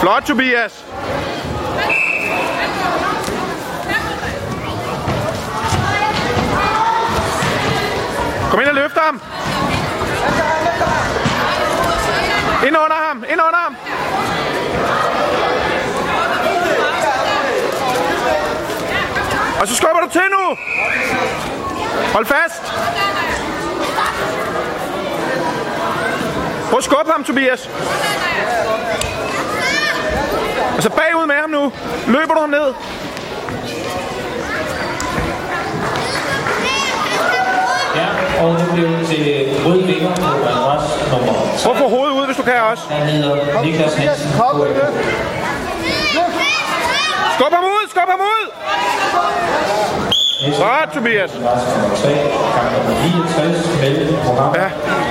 Flot, Tobias. Kom ind og løft ham. Ind under ham. Ind under ham. Og så skubber du til nu. Hold fast. Prøv at skubbe ham, Tobias. Og så bagud med ham nu. Løber du ham ned? Ja, og nu bliver det til rød vinger på adress nummer 3. Prøv at få hovedet ud, hvis du kan også. Han hedder Niklas Hansen. Skub ham ud, skub ham ud. Godt, Tobias. Adresse nummer 3, kamp nummer 69, mellem Mohammed Ja.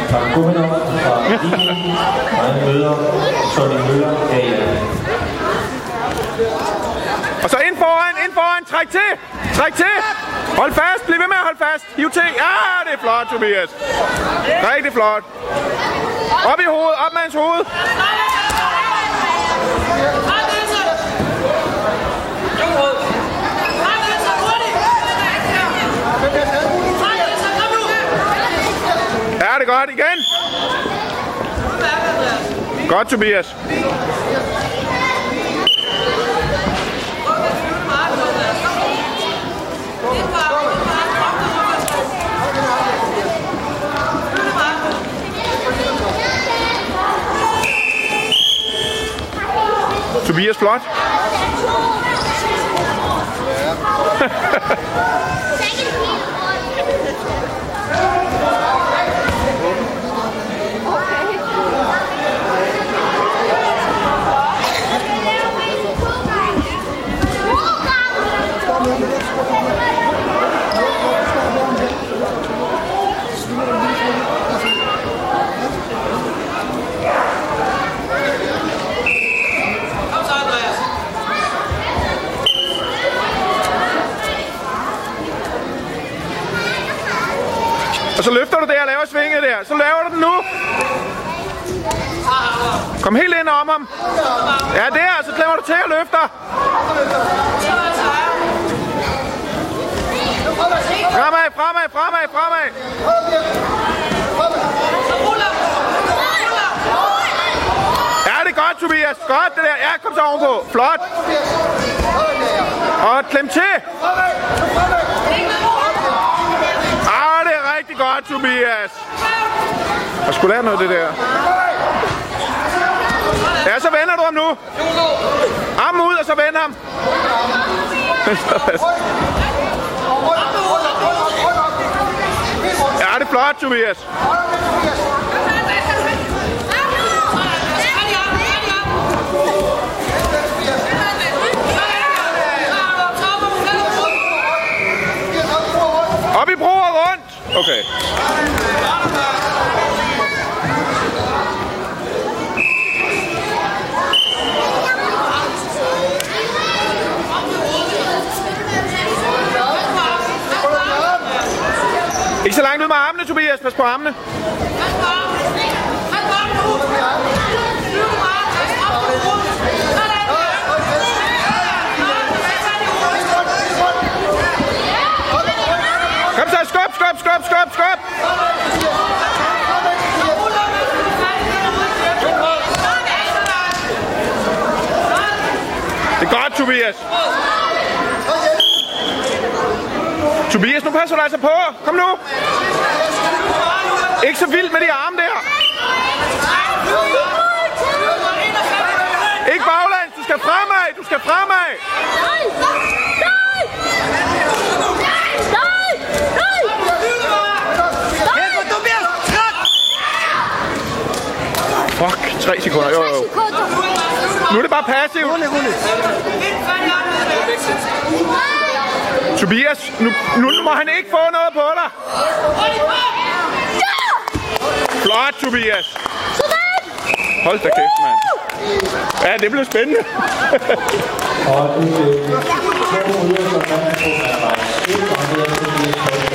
Parkuminov fra Imo, og han møder Tony Møller af Og så ind foran. Træk til. Træk til. Hold fast. Bliv ved med at holde fast. Hiv til. Ja, ah, det er flot, Tobias. Rigtig flot. Op i hovedet. Op med hans hoved. Ja, det er godt. Igen. Godt, Tobias. Tobias, flot. Så løfter du der og laver svinget der. Så laver du den nu. Kom helt ind om ham. Ja, der. Så altså, klemmer du til og løfter. Fremad, fremad, fremad, fremad. Ja, det er godt, Tobias. Godt, det der. Ja, kom så ovenpå. Flot. Og klem til godt, Tobias. Jeg skulle lære noget af det der. Ja, så vender du ham nu. Armen ud, og så vend ham. Ja, det er flot, Tobias. Op i bro og rundt. Okay. Ikke så langt ud med armene, Tobias. Pas på armene. Kom så, skub, skub, skub, skub, skub. Det er godt, Tobias. Tobias, nu passer du altså på. Kom nu. Ikke så vildt med de arme der. Ikke baglæns, du skal fremad, du skal fremad. Fuck, tre sekunder. Jo, jo. Nu er det bare passivt. Tobias, nu, nu må han ikke få noget på dig. Flot, Tobias. Hold da kæft, mand. Ja, det blev spændende. Og bliver det er